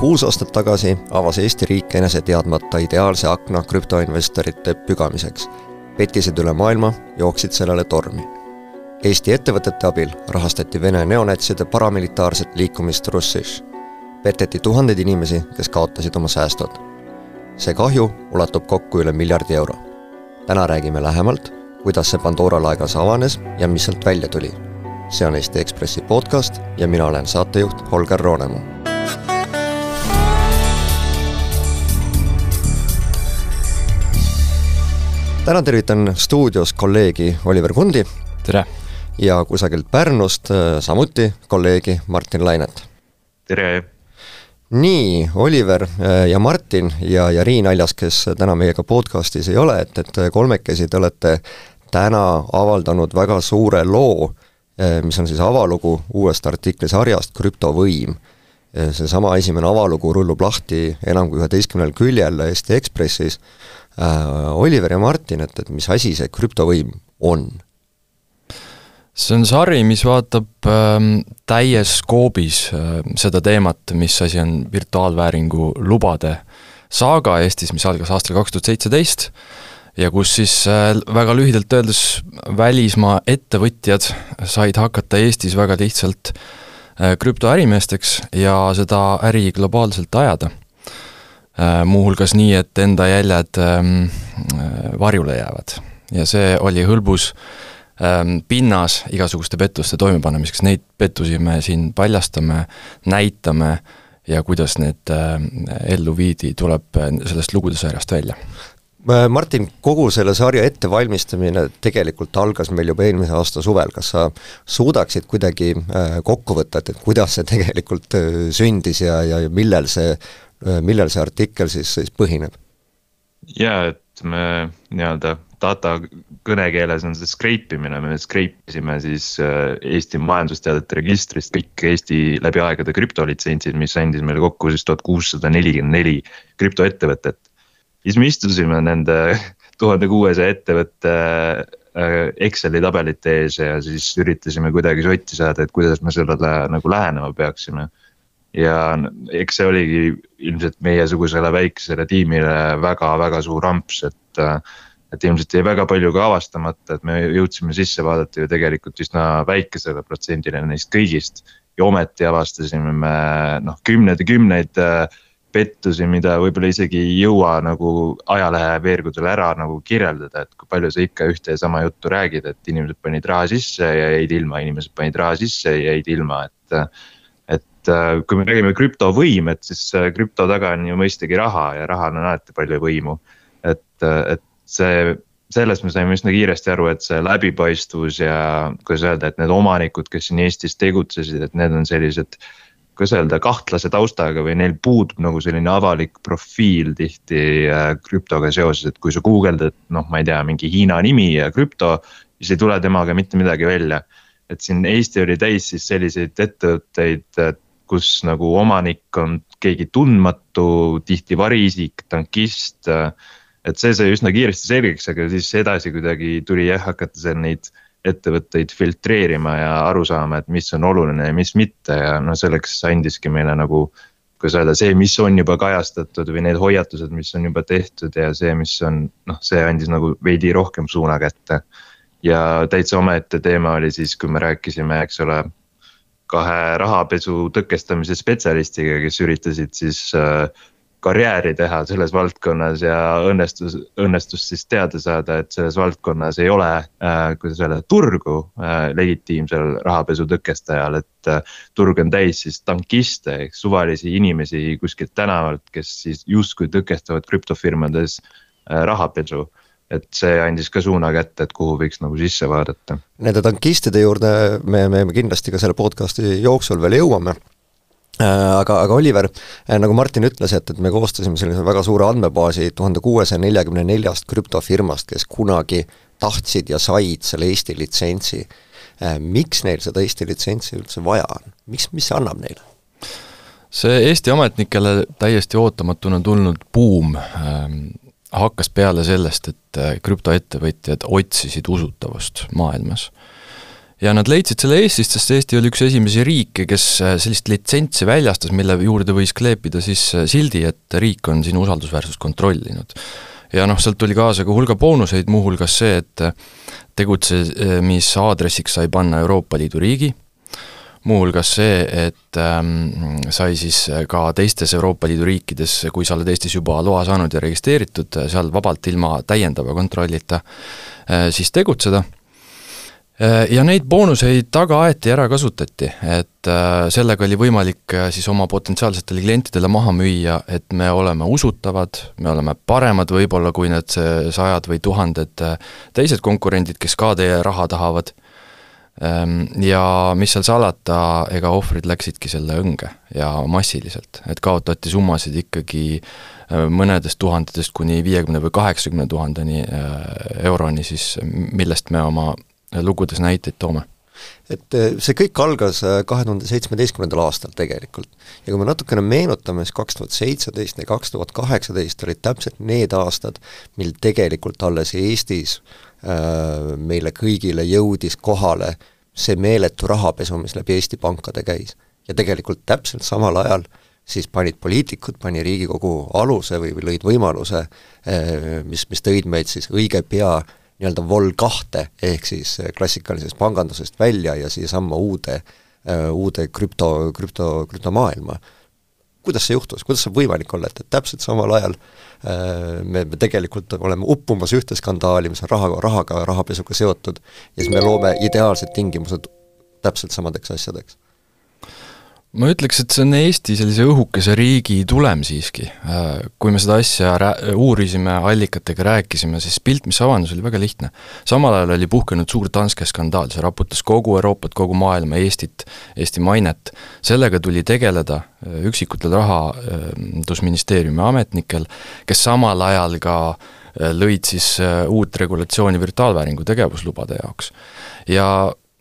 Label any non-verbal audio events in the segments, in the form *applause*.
kuus aastat tagasi avas Eesti riik enese teadmata ideaalse akna krüptoinvestorite pügamiseks. petised üle maailma jooksid sellele tormi. Eesti ettevõtete abil rahastati Vene neonatside paramilitaarset liikumist Russiš. peteti tuhandeid inimesi, kes kaotasid oma säästud. see kahju ulatub kokku üle miljardi euro. täna räägime lähemalt, kuidas see Pandora laegas avanes ja mis sealt välja tuli. see on Eesti Ekspressi podcast ja mina olen saatejuht Holger Roonemaa täna tervitan stuudios kolleegi Oliver Kundi. tere! ja kusagilt Pärnust äh, samuti kolleegi Martin Lainet. tere! nii, Oliver äh, ja Martin ja, ja Riin Aljas, kes täna meiega podcastis ei ole, et, et kolmekesi te olete täna avaldanud väga suure loo, äh, mis on siis avalugu uuest artiklisarjast Krüptovõim. seesama esimene avalugu rullub lahti enam kui üheteistkümnel küljel Eesti Ekspressis äh,. Oliver ja Martin, et, et mis asi see krüptovõim on? see on sari, mis vaatab äh, täies skoobis äh, seda teemat, mis asi on virtuaalvääringu lubade saaga Eestis, mis algas aastal kaks tuhat seitseteist ja kus siis äh, väga lühidalt öeldes välismaa ettevõtjad said hakata Eestis väga lihtsalt äh, krüptoärimeesteks ja seda äri globaalselt ajada Äh, muuhulgas nii, et enda jäljed ähm, äh, varjule jäävad. ja see oli hõlbus ähm, pinnas igasuguste pettuste toimepanemiseks, neid pettusi me siin paljastame, näitame ja kuidas need äh, ellu viidi, tuleb sellest lugude sarjast välja. Martin, kogu selle sarja ettevalmistamine tegelikult algas meil juba eelmise aasta suvel, kas sa suudaksid kuidagi kokku võtta, et, et kuidas see tegelikult sündis ja, ja millel see Äh, millel see artikkel siis, siis põhineb? jaa, et me nii-öelda data kõnekeeles on see scrape imine, me scrape isime siis äh, Eesti majandusteadete registrist kõik Eesti läbi aegade krüptolitsentsid, mis andis meile kokku siis tuhat kuussada nelikümmend neli krüptoettevõtet. siis me istusime nende *laughs* tuhande kuuesaja ettevõtte äh, Exceli tabelite ees ja siis üritasime kuidagi sotti saada, et kuidas me sellele nagu lähenema peaksime ja eks see oligi ilmselt meiesugusele väikesele tiimile väga-väga suur amps, et. et ilmselt jäi väga palju ka avastamata, et me jõudsime sisse vaadata ju tegelikult üsna väikesele protsendile neist kõigist. ja ometi avastasime me noh, kümneid ja kümneid äh, pettusi, mida võib-olla isegi ei jõua nagu ajalehe veergudel ära nagu kirjeldada, et kui palju sa ikka ühte ja sama juttu räägid, et inimesed panid raha sisse ja jäid ilma, inimesed panid raha sisse ja jäid ilma, et et äh, kui me räägime krüptovõim, et siis äh, krüpto taga on ju mõistagi raha ja rahal on alati palju võimu. et, äh, et see, sellest me saime üsna kiiresti aru, et see läbipaistvus ja kuidas öelda, et need omanikud, kes siin Eestis tegutsesid, et need on sellised kuidas öelda, kahtlase taustaga või neil puudub nagu selline avalik profiil tihti krüptoga seoses, et kui sa guugeldad, noh, ma ei tea, mingi Hiina nimi ja krüpto, siis ei tule temaga mitte midagi välja. et siin Eesti oli täis siis selliseid ettevõtteid, kus nagu omanik on keegi tundmatu, tihti variisik, tankist. et see sai üsna kiiresti selgeks, aga siis edasi kuidagi tuli jah hakata seal neid ettevõtteid filtreerima ja aru saama, et mis on oluline ja mis mitte ja noh, selleks andiski meile nagu. kuidas öelda, see, mis on juba kajastatud või need hoiatused, mis on juba tehtud ja see, mis on noh, see andis nagu veidi rohkem suuna kätte. ja täitsa omaette teema oli siis, kui me rääkisime, eks ole kahe rahapesu tõkestamise spetsialistiga, kes üritasid siis äh, karjääri teha selles valdkonnas ja õnnestus, õnnestus siis teada saada, et selles valdkonnas ei ole äh,, kuidas öelda, turgu äh, legitiimsel rahapesu tõkestajal, et turg on täis siis tankiste ehk suvalisi inimesi kuskilt tänavalt, kes siis justkui tõkestavad krüptofirmades rahapesu et see andis ka suuna kätte, et kuhu võiks nagu sisse vaadata. Nende tankistide juurde me, me kindlasti ka selle podcast'i jooksul veel jõuame äh, aga, aga Oliver, äh, nagu Martin ütles, et, et me koostasime sellise väga suure andmebaasi tuhande kuuesaja neljakümne neljast krüptofirmast, kes kunagi tahtsid ja said selle Eesti litsentsi. Äh, miks neil seda Eesti litsentsi üldse vaja on, miks, mis see annab neile? see Eesti ametnikele täiesti ootamatuna tulnud buum hakkas peale sellest, et äh, krüptoettevõtjad otsisid usutavust maailmas. ja nad leidsid selle Eestist, sest Eesti oli üks esimesi riike, kes sellist litsentsi väljastas, mille juurde võis kleepida siis sildi, et riik on sinu usaldusväärsust kontrollinud. ja noh, sealt tuli kaasa ka hulga boonuseid, muuhulgas see, et tegutsemisaadressiks sai panna Euroopa Liidu riigi, muuhulgas see, et ähm, sai siis ka teistes Euroopa Liidu riikides, kui sa oled Eestis juba loa saanud ja registreeritud, seal vabalt ilma täiendava kontrollita äh, siis tegutseda. Äh, ja neid boonuseid taga aeti ja ära kasutati, et äh, sellega oli võimalik äh, siis oma potentsiaalsetele klientidele maha müüa, et me oleme usutavad, me oleme paremad võib-olla kui need sajad või tuhanded teised konkurendid, kes ka teie raha tahavad ja mis seal salata, ega ohvrid läksidki selle õnge ja massiliselt, et kaotati summasid ikkagi äh, mõnedest tuhandetest kuni viiekümne või kaheksakümne tuhandeni äh, euroni siis, millest me oma lugudes näiteid toome et äh, see kõik algas kahe tuhande seitsmeteistkümnendal aastal tegelikult. ja kui me natukene meenutame, siis kaks tuhat seitseteist ja kaks tuhat kaheksateist olid täpselt need aastad, mil tegelikult alles Eestis Äh, meile kõigile jõudis kohale see meeletu rahapesu, mis läbi Eesti pankade käis. ja tegelikult täpselt samal ajal siis panid poliitikud, pani Riigikogu aluse või, või lõid võimaluse, äh, mis, mis tõid meid siis õige pea nii-öelda vol kahte, ehk siis klassikalisest pangandusest välja ja siiasamma uude, äh, uude krüpto, krüpto, krüptomaailma. kuidas see juhtus, kuidas saab võimalik olla, et, et täpselt samal ajal äh, Äh, me, me tegelikult oleme uppumas ühte skandaali, mis on raha, rahaga, rahapesuga seotud, ja siis me loome ideaalsed tingimused täpselt samadeks asjadeks ma ütleks, et see on Eesti sellise õhukese riigi tulem siiski. Äh, kui me seda asja rää-, uurisime, allikatega rääkisime, siis pilt, mis avanes, oli väga lihtne. samal ajal oli puhkenud suur Danske skandaal, see raputas kogu Euroopat, kogu maailma, Eestit, Eesti mainet, sellega tuli tegeleda äh, üksikutel rahandusministeeriumi ametnikel, kes samal ajal ka äh, lõid siis uut regulatsiooni virtuaalvääringu tegevuslubade jaoks. ja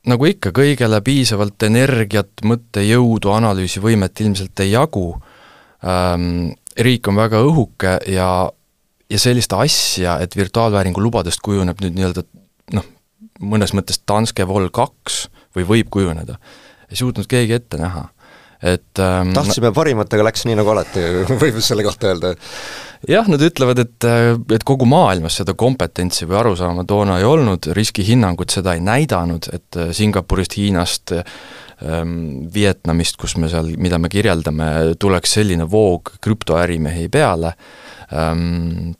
nagu ikka, kõigele piisavalt energiat, mõttejõudu, analüüsivõimet ilmselt ei jagu. Ähm,, riik on väga õhuke ja, ja sellist asja, et virtuaalvääringu lubadest kujuneb nüüd nii-öelda noh, mõnes mõttes Danske Vol kaks või võib kujuneda, ei suutnud keegi ette näha et ähm, tahtsime parimat, aga läks nii nagu alati, *laughs* võib selle kohta öelda? jah, nad ütlevad, et, et kogu maailmas seda kompetentsi või arusaama toona ei olnud, riskihinnangud seda ei näidanud, et Singapurist, Hiinast ähm, Vietnamist, kus me seal, mida me kirjeldame, tuleks selline voog krüptoärimehi peale ähm,,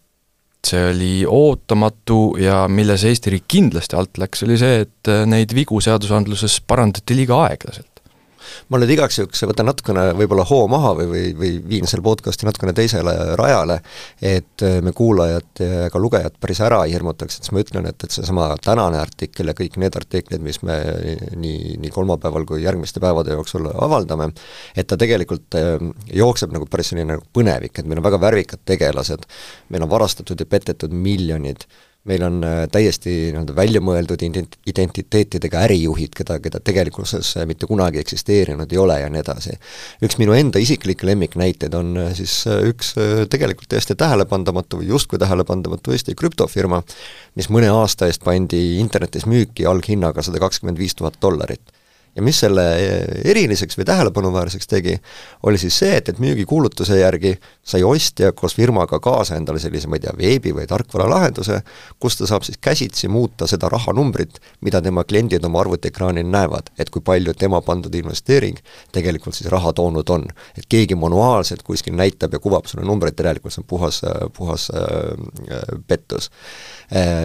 see oli ootamatu ja milles Eesti riik kindlasti alt läks, oli see, et neid vigu seadusandluses parandati liiga aeglaselt ma nüüd igaks juhuks võtan natukene võib-olla hoo maha või, või, või viin selle podcast'i natukene teisele rajale, et äh, me kuulajad ja ka lugejad päris ära ei hirmutaks, et siis ma ütlen, et, et seesama tänane artikkel ja kõik need artiklid, mis me nii, nii kolmapäeval kui järgmiste päevade jooksul avaldame, et ta tegelikult äh, jookseb nagu päris selline nagu põnevik, et meil on väga värvikad tegelased, meil on varastatud ja petetud miljonid, meil on äh, täiesti nii-öelda välja mõeldud ident-, identiteetidega ärijuhid, keda, keda tegelikkuses äh, mitte kunagi eksisteerinud ei ole ja nii edasi. üks minu enda isiklikke lemmiknäiteid on äh, siis üks tegelikult täiesti tähelepandamatu või justkui tähelepandamatu Eesti krüptofirma, mis mõne aasta eest pandi internetis müüki alghinnaga sada kakskümmend viis tuhat dollarit ja mis selle eriliseks või tähelepanuväärseks tegi, oli siis see, et, et müügikuulutuse järgi sai ostja koos firmaga kaasa endale sellise, ma ei tea, veebi- või tarkvaralahenduse, kus ta saab siis käsitsi muuta seda rahanumbrit, mida tema kliendid oma arvutiekraanil näevad, et kui palju tema pandud investeering tegelikult siis raha toonud on. et keegi manuaalselt kuskil näitab ja kuvab sulle numbreid, tegelikult see on puhas, puhas äh, pettus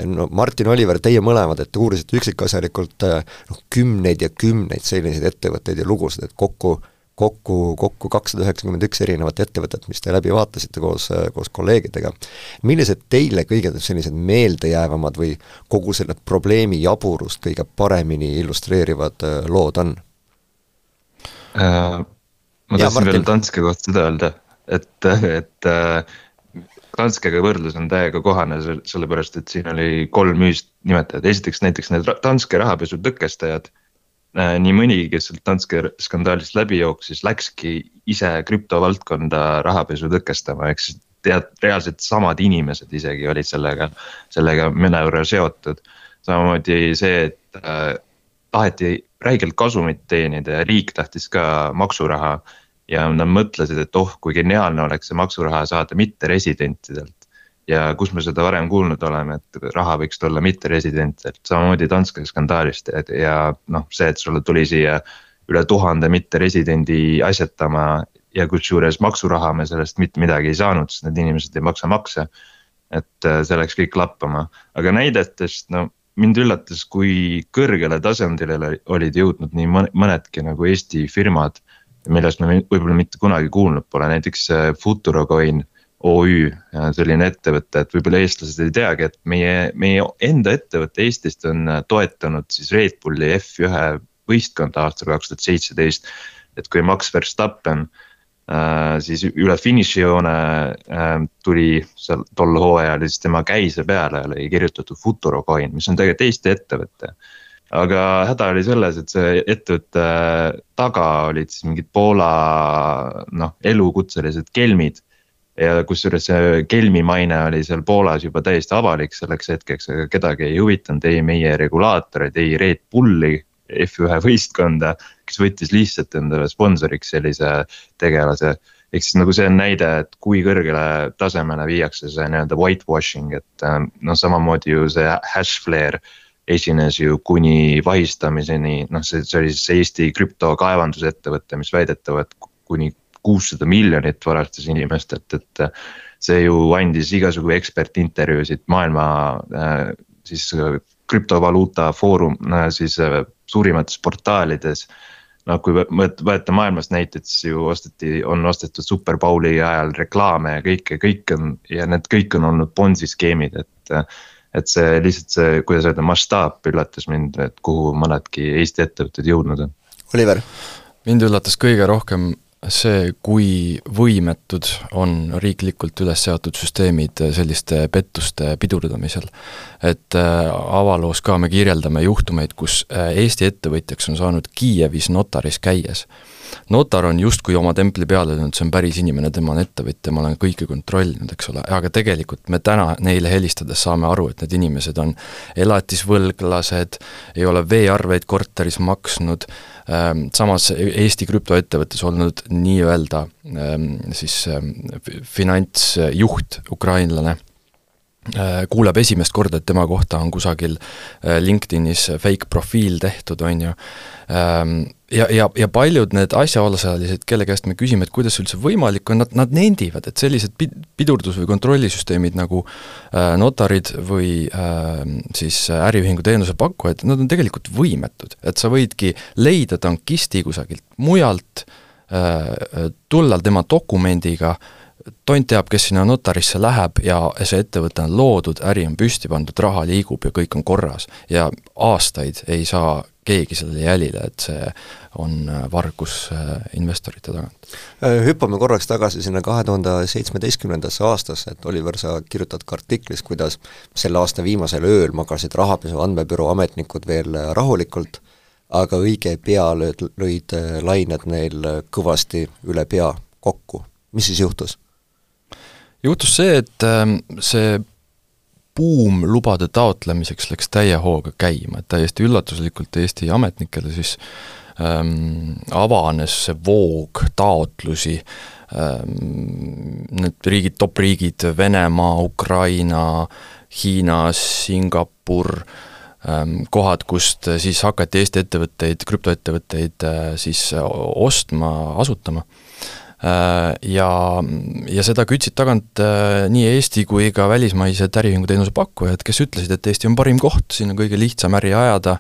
no Martin Oliver, teie mõlemad, et te uurisite üksikasjalikult noh, kümneid ja kümneid selliseid ettevõtteid ja lugusid, et kokku kokku, kokku kakssada üheksakümmend üks erinevat ettevõtet, mis te läbi vaatasite koos, koos kolleegidega. millised teile kõige sellised meeldejäävamad või kogu selle probleemi jaburust kõige paremini illustreerivad äh, lood on äh,? ma tahtsin veel Danske kohta seda öelda, et, et äh, Danskega võrdlus on täiega kohane, sellepärast et siin oli kolm ühist nimetajat, esiteks näiteks need Danske rahapesu tõkestajad Äh, nii mõnigi, kes sealt Danske skandaalist läbi jooksis, läkski ise krüptovaldkonda rahapesu tõkestama, ehk siis tead, reaalselt samad inimesed isegi olid sellega, sellega mõnevõrra seotud. samamoodi see, et äh, taheti räigelt kasumit teenida ja riik tahtis ka maksuraha. ja nad mõtlesid, et oh, kui geniaalne oleks see maksuraha saada mitteresidentidelt ja kus me seda varem kuulnud oleme, et raha võiks tulla mitteresidentidelt, samamoodi Danske skandaalist ja, ja noh, see, et sulle tuli siia üle tuhande mitteresidendi asjatama ja kusjuures maksuraha me sellest mitte midagi ei saanud, sest need inimesed ei maksa makse. et äh, see läks kõik lappama, aga näidetest, no mind üllatas, kui kõrgele tasandile olid jõudnud nii mõnedki nagu Eesti firmad. millest me võib-olla mitte kunagi kuulnud pole, näiteks äh, Futurocoin OÜ, selline ettevõte, et võib-olla eestlased ei teagi, et meie, meie enda ettevõte Eestist on äh, toetanud siis Red Bulli F1 võistkonda aastal kaks tuhat seitseteist. et kui Max Verstappen äh, siis üle finišijoone äh, tuli seal tol hooajal, siis tema käise peale oli kirjutatud Futurocoin, mis on tegelikult Eesti ettevõte aga häda oli selles, et see ettevõtte taga olid siis mingid Poola noh, elukutselised kelmid ja kusjuures see kelmi maine oli seal Poolas juba täiesti avalik selleks hetkeks, aga kedagi ei huvitanud ei meie regulaatoreid, ei Red Bulli F1 võistkonda, kes võttis lihtsalt endale sponsoriks sellise tegelase. ehk siis nagu see on näide, et kui kõrgele tasemele viiakse see nii-öelda whitewashing, et noh, samamoodi ju see Hashflare esines ju kuni vahistamiseni, noh, see, see oli siis Eesti krüptokaevandusettevõte, mis väidetavalt kuni kuussada miljonit varastas inimestelt, et. see ju andis igasugu ekspertintervjuusid maailma äh, siis krüptovaluuta foorum, äh, siis äh, suurimates portaalides noh, kui võtta maailmast näiteid, siis ju osteti, on ostetud Superbowli ajal reklaame ja kõike, kõik on ja need kõik on olnud Bonsi skeemid, et. et see lihtsalt see, kuidas öelda, mastaap üllatas mind, et kuhu mõnedki Eesti ettevõtted jõudnud on. Oliver? mind üllatas kõige rohkem see, kui võimetud on riiklikult üles seatud süsteemid selliste pettuste pidurdamisel. et äh, avaloos ka me kirjeldame juhtumeid, kus äh, Eesti ettevõtjaks on saanud Kiievis notaris käies notar on justkui oma templi peale löönud, see on päris inimene, tema on ettevõtja, ma olen kõike kontrollinud, eks ole, aga tegelikult me täna neile helistades saame aru, et need inimesed on elatisvõlglased, ei ole veearveid korteris maksnud, samas Eesti krüptoettevõttes olnud nii-öelda ähm, siis ähm, finantsjuht, ukrainlane kuuleb esimest korda, et tema kohta on kusagil äh, LinkedInis fake profiil tehtud, on ju, ja, ja, ja paljud need asjaosalised, kelle käest me küsime, et kuidas see üldse võimalik on, nad, nad nendivad, et sellised pidurdus- või kontrollisüsteemid nagu äh, notarid või äh, siis äriühingu teenusepakkujad, nad on tegelikult võimetud, et sa võidki leida tankisti kusagilt mujalt äh,, tulla tema dokumendiga, tont teab, kes sinna notarisse läheb ja see ettevõte on loodud, äri on püsti pandud, raha liigub ja kõik on korras. ja aastaid ei saa keegi sellele jälile, et see on äh, vargus äh, investorite tagant. Äh, hüppame korraks tagasi sinna kahe tuhande seitsmeteistkümnendasse aastasse, et Oliver, sa kirjutad ka artiklis, kuidas selle aasta viimasel ööl magasid rahapesu andmebüroo ametnikud veel rahulikult, aga õige pea lööd, lõid lained neil kõvasti üle pea kokku. mis siis juhtus? Juhtus see, et ähm, see buum lubade taotlemiseks läks täie hooga käima, et täiesti üllatuslikult Eesti ametnikele siis ähm, avanes see voog taotlusi ähm,, need riigid, top riigid, Venemaa, Ukraina, Hiina, Singapur ähm,, kohad, kust siis hakati Eesti ettevõtteid, krüptoettevõtteid äh, siis ostma, asutama. Äh, ja, ja seda kütsid tagant äh, nii Eesti kui ka välismaised äriühingu teenuse pakkujad, kes ütlesid, et Eesti on parim koht, siin on kõige lihtsam äri ajada,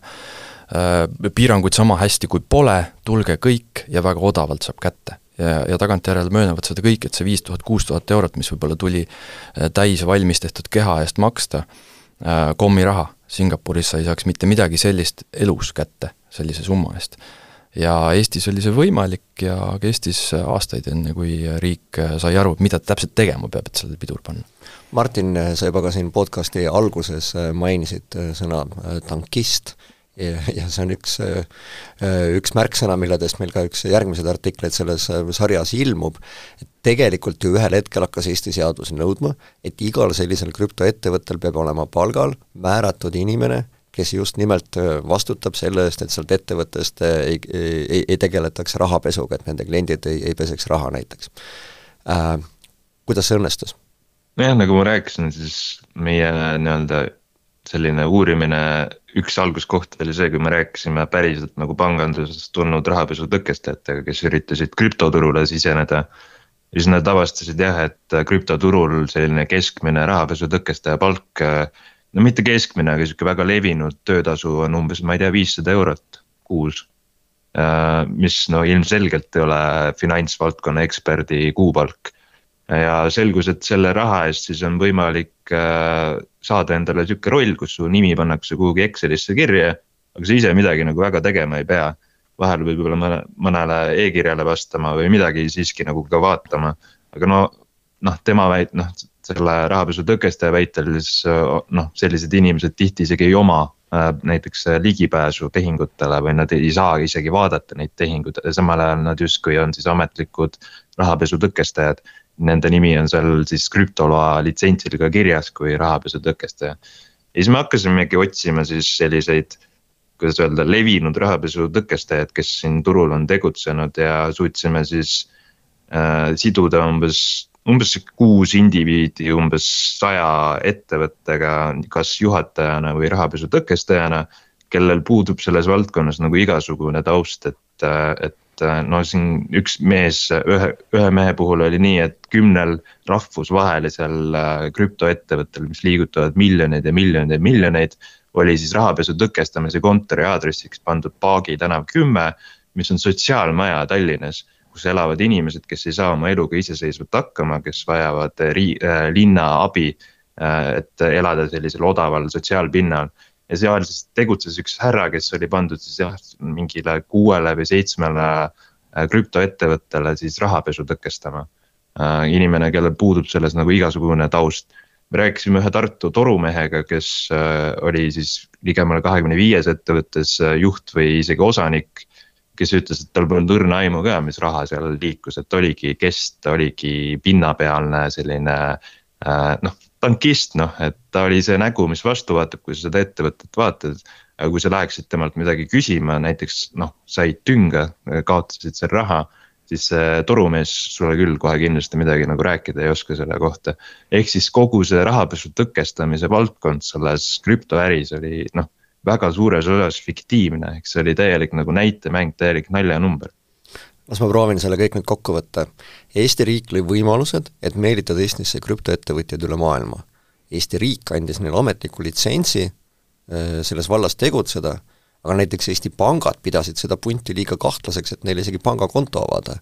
äh, piiranguid sama hästi kui pole, tulge kõik ja väga odavalt saab kätte. Ja, ja tagantjärele möönavad seda kõik, et see viis tuhat, kuus tuhat eurot, mis võib-olla tuli täis valmis tehtud keha eest maksta, kommiraha, Singapuris sa ei saaks mitte midagi sellist elus kätte sellise summa eest ja Eestis oli see võimalik ja kestis aastaid, enne kui riik sai aru, mida ta täpselt tegema peab, et sellele pidur panna. Martin, sa juba ka siin podcasti alguses mainisid sõna tankist ja, ja see on üks, üks märksõna, milledest meil ka üks järgmised artiklid selles sarjas ilmub, et tegelikult ju ühel hetkel hakkas Eesti seadus nõudma, et igal sellisel krüptoettevõttel peab olema palgal määratud inimene, kes just nimelt vastutab selle eest, et sealt ettevõttest ei, ei, ei tegeletaks rahapesuga, et nende kliendid ei, ei peseks raha näiteks äh,. Kuidas see õnnestus? nojah, nagu ma rääkisin, siis meie nii-öelda selline uurimine, üks alguskoht oli see, kui me rääkisime päriselt nagu pangandusest tulnud rahapesu tõkestajatega, kes üritasid krüptoturule siseneda. siis nad avastasid jah, et krüptoturul selline keskmine rahapesu tõkestaja palk. No mitte keskmine, aga sihuke väga levinud töötasu on umbes, ma ei tea, viissada eurot kuus. mis no ilmselgelt ei ole finantsvaldkonna eksperdi kuupalk ja selgus, et selle raha eest siis on võimalik äh, saada endale sihuke roll, kus su nimi pannakse kuhugi Excelisse kirja. aga sa ise midagi nagu väga tegema ei pea. vahel võib-olla mõne, mõnele e-kirjale vastama või midagi siiski nagu ka vaatama. aga no, noh, tema väit-, noh, selle rahapesu tõkestaja väitel siis noh, sellised inimesed tihti isegi ei oma äh, näiteks ligipääsu tehingutele või nad ei saa isegi vaadata neid tehinguid, samal ajal nad justkui on siis ametlikud rahapesu tõkestajad nende nimi on seal siis krüptoloa litsentsil ka kirjas kui rahapesu tõkestaja. ja siis me hakkasimegi otsima siis selliseid, kuidas öelda, levinud rahapesu tõkestajaid, kes siin turul on tegutsenud ja suutsime siis äh, siduda umbes, umbes kuus indiviidi umbes saja ettevõttega, kas juhatajana või rahapesu tõkestajana kellel puudub selles valdkonnas nagu igasugune taust, et, et no siin üks mees, ühe, ühe mehe puhul oli nii, et kümnel rahvusvahelisel äh, krüptoettevõttel, mis liigutavad miljoneid ja miljoneid ja miljoneid. oli siis rahapesu tõkestamise kontori aadressiks pandud Paagi tänav kümme, mis on sotsiaalmaja Tallinnas kus elavad inimesed, kes ei saa oma eluga iseseisvalt hakkama, kes vajavad ri-, äh, linna abi. et elada sellisel odaval sotsiaalpinnal ja seal siis tegutses üks härra, kes oli pandud siis jah, mingile kuuele või seitsmele krüptoettevõttele siis rahapesu tõkestama. Inimene, kellel puudub selles nagu igasugune taust. me rääkisime ühe Tartu torumehega, kes oli siis ligemale kahekümne viies ettevõttes juht või isegi osanik kes ütles, et tal polnud õrna aimu ka, mis raha seal liikus, et oligi kest, oligi pinnapealne selline noh, tankist, noh, et ta oli see nägu, mis vastu vaatab, kui sa seda ettevõtet vaatad. aga kui sa läheksid temalt midagi küsima, näiteks noh, said tünga, kaotasid seal raha. siis see torumees sulle küll kohe kindlasti midagi nagu rääkida ei oska selle kohta. ehk siis kogu see rahapesu tõkestamise valdkond selles krüptoäris oli noh, väga suures osas fiktiivne, ehk see oli täielik nagu näitemäng, täielik naljanumber las ma proovin selle kõik nüüd kokku võtta. Eesti riik lõi võimalused, et meelitada Eestisse krüptoettevõtjaid üle maailma. Eesti riik andis neile ametliku litsentsi äh, selles vallas tegutseda, aga näiteks Eesti pangad pidasid seda punti liiga kahtlaseks, et neile isegi pangakonto avada.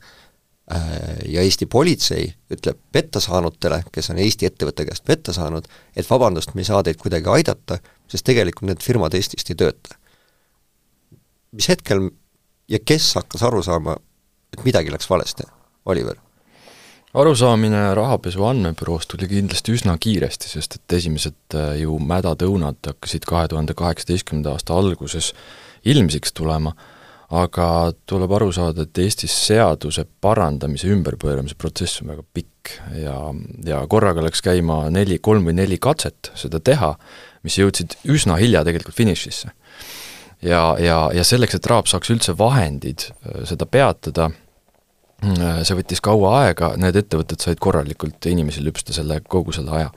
Äh, ja Eesti politsei ütleb petta saanutele, kes on Eesti ettevõtte käest petta saanud, et vabandust, me ei saa teid kuidagi aidata, sest tegelikult need firmad Eestist ei tööta. mis hetkel ja kes hakkas aru saama, et midagi läks valesti, Oliver? arusaamine rahapesu andmebüroost tuli kindlasti üsna kiiresti, sest et esimesed äh, ju mädad õunad hakkasid kahe tuhande kaheksateistkümnenda aasta alguses ilmsiks tulema, aga tuleb aru saada, et Eestis seaduse parandamise, ümberpööramise protsess on väga pikk ja, ja korraga läks käima neli, kolm või neli katset seda teha, mis jõudsid üsna hilja tegelikult finišisse ja, ja, ja selleks, et Raab saaks üldse vahendid äh, seda peatada, äh, see võttis kaua aega, need ettevõtted said korralikult inimesi lüpsta selle, kogu selle aja.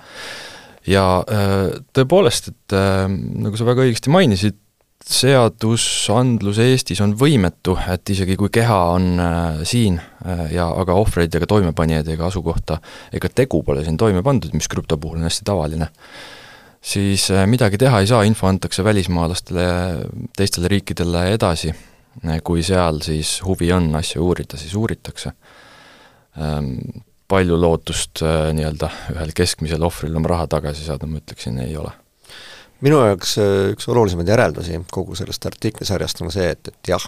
ja äh, tõepoolest, et nagu sa väga õigesti mainisid, seadusandlus Eestis on võimetu, et isegi kui keha on äh, siin äh, ja aga ohvreid ega toimepanijaid ega asukohta ega tegu pole siin toime pandud, mis krüpto puhul on hästi tavaline siis äh, midagi teha ei saa, info antakse välismaalastele, teistele riikidele edasi, kui seal siis huvi on asja uurida, siis uuritakse. Ähm, palju lootust äh, nii-öelda ühel keskmisel ohvril oma raha tagasi saada, ma ütleksin, ei ole minu jaoks äh, üks olulisemaid järeldusi kogu sellest artiklisarjast on see, et, et jah,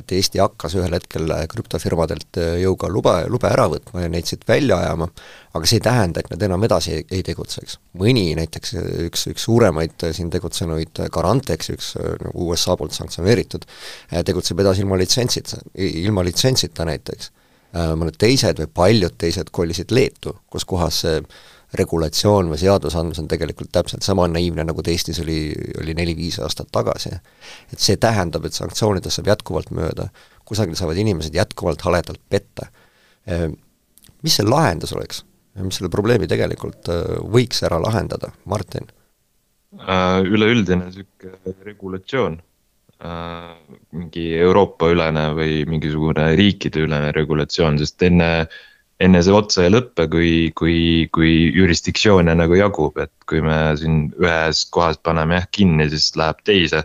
et Eesti hakkas ühel hetkel krüptofirmadelt äh, jõuga lube, lube ära võtma ja neid siit välja ajama, aga see ei tähenda, et nad enam edasi ei, tegutseks. mõni näiteks, äh, üks, üks suuremaid äh, siin tegutsenuid, Garantex, üks nagu USA poolt sanktsioneeritud, tegutseb edasi ilma litsentsita, ilma litsentsita näiteks. Mõned teised või paljud teised kolisid Leetu, kus kohas see regulatsioon või seadusandlus on tegelikult täpselt sama naiivne, nagu ta Eestis oli, oli neli-viis aastat tagasi. et see tähendab, et sanktsioonidest saab jätkuvalt mööda, kusagil saavad inimesed jätkuvalt haledalt petta. Ehm, mis see lahendus oleks? mis selle probleemi tegelikult äh, võiks ära lahendada, Martin? Äh, üleüldine niisugune regulatsioon äh, mingi Euroopa-ülene või mingisugune riikideülene regulatsioon, sest enne enne see otsa ei lõppe, kui, kui, kui jurisdiktsioone nagu jagub, et kui me siin ühes kohas paneme jah kinni, siis läheb teise.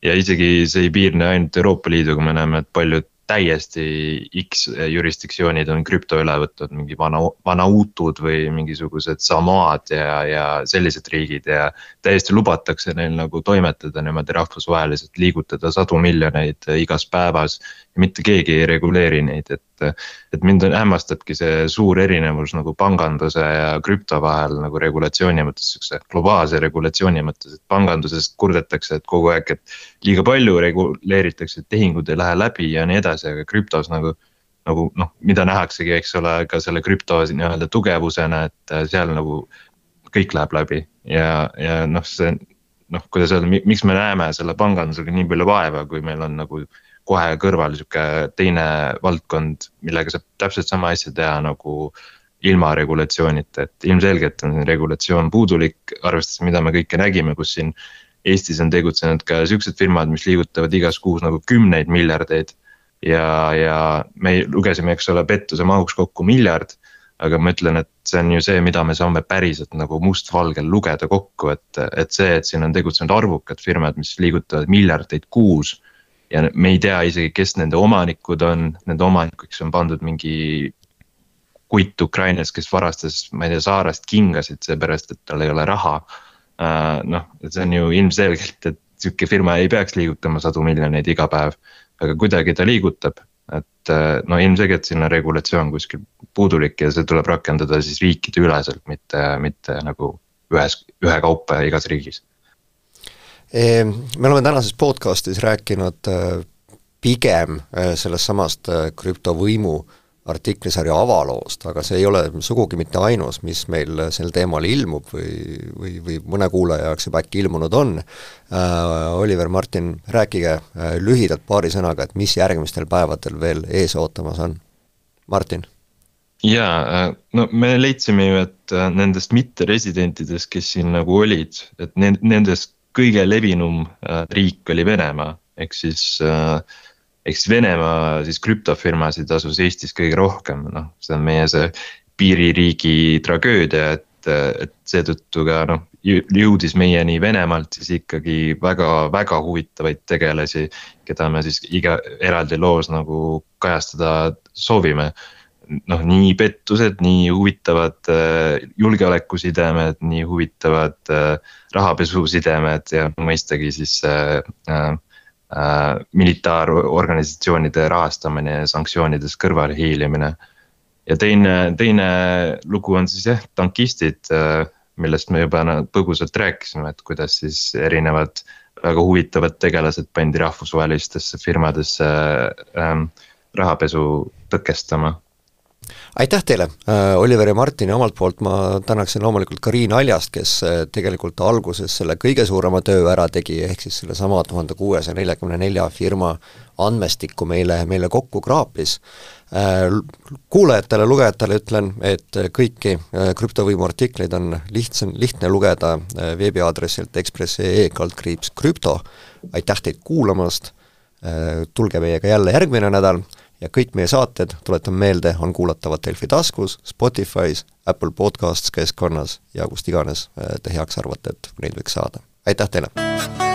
ja isegi see ei piirne ainult Euroopa Liiduga, me näeme, et paljud täiesti X jurisdiktsioonid on krüpto üle võtnud, mingi vana, Vanautud või mingisugused Samoad ja, ja sellised riigid ja. täiesti lubatakse neil nagu toimetada niimoodi rahvusvaheliselt, liigutada sadu miljoneid igas päevas. mitte keegi ei reguleeri neid, et et, et mind hämmastabki see suur erinevus nagu panganduse ja krüpto vahel nagu regulatsiooni mõttes, sihukese globaalse regulatsiooni mõttes, et panganduses kurdetakse, et kogu aeg, et. liiga palju reguleeritakse, et tehingud ei lähe läbi ja nii edasi, aga krüptos nagu nagu noh, mida nähaksegi, eks ole, ka selle krüpto nii-öelda tugevusena, et seal nagu kõik läheb läbi ja, ja noh, see noh, kuidas öelda, miks me näeme selle pangandusega nii palju vaeva, kui meil on nagu kohe kõrval sihuke teine valdkond, millega saab täpselt sama asja teha nagu ilma regulatsioonita, et ilmselgelt on regulatsioon puudulik, arvestades, mida me kõike nägime, kus siin. Eestis on tegutsenud ka siuksed firmad, mis liigutavad igas kuus nagu kümneid miljardeid. ja, ja me lugesime, eks ole, pettuse mahuks kokku miljard. aga ma ütlen, et see on ju see, mida me saame päriselt nagu mustvalgel lugeda kokku, et, et see, et siin on tegutsenud arvukad firmad, mis liigutavad miljardeid kuus ja me ei tea isegi, kes nende omanikud on, nende omanikuks on pandud mingi kutt Ukrainas, kes varastas, ma ei tea, saarest kingasid, seepärast et tal ei ole raha. Äh, noh, see on ju ilmselgelt, et sihuke firma ei peaks liigutama sadu miljoneid iga päev, aga kuidagi ta liigutab. et äh, no ilmselgelt siin on regulatsioon kuskil puudulik ja see tuleb rakendada siis riikide üleselt, mitte, mitte nagu ühes, ühekaupa igas riigis me oleme tänases podcastis rääkinud äh, pigem äh, sellest samast äh, krüptovõimu artiklisarja avaloost, aga see ei ole sugugi mitte ainus, mis meil sel teemal ilmub või, või, või mõne kuulaja jaoks juba äkki ilmunud on äh,. Oliver, Martin, rääkige äh, lühidalt paari sõnaga, et mis järgmistel päevadel veel ees ootamas on. Martin jaa, no me leidsime ju, et nendest mitteresidentidest, kes siin nagu olid, et nendest kõige levinum äh, riik oli Venemaa, ehk siis äh, eks Venemaa siis krüptofirmasid asus Eestis kõige rohkem, noh, see on meie see piiririigi tragöödia, et, et seetõttu ka noh, jõudis meieni Venemaalt siis ikkagi väga-väga huvitavaid tegelasi, keda me siis iga eraldi loos nagu kajastada soovime noh, nii pettused, nii huvitavad äh, julgeolekusidemed, nii huvitavad äh, rahapesusidemed ja mõistagi siis äh, militaarorganisatsioonide rahastamine ja sanktsioonidest kõrvalehiilimine. ja teine, teine lugu on siis jah, tankistid, millest me juba põgusalt rääkisime, et kuidas siis erinevad väga huvitavad tegelased pandi rahvusvahelistesse firmadesse ähm, rahapesu tõkestama aitäh teile, äh, Oliver ja Martin ja omalt poolt ma tänaksin loomulikult ka Riin Aljast, kes äh, tegelikult alguses selle kõige suurema töö ära tegi, ehk siis sellesama tuhande kuuesaja neljakümne nelja firma andmestikku meile, meile kokku kraapis. Äh, kuulajatele, lugejatele ütlen, et kõiki krüptovõimu artikleid on lihtsam, lihtne lugeda veebiaadressilt ekspress.ee kaldkriips krüpto, aitäh teid kuulamast, tulge meiega jälle järgmine nädal ja kõik meie saated, tuletan meelde, on kuulatavad Delfi taskus, Spotify's, Apple Podcasts keskkonnas ja kust iganes äh, te heaks arvate, et neid võiks saada. aitäh teile!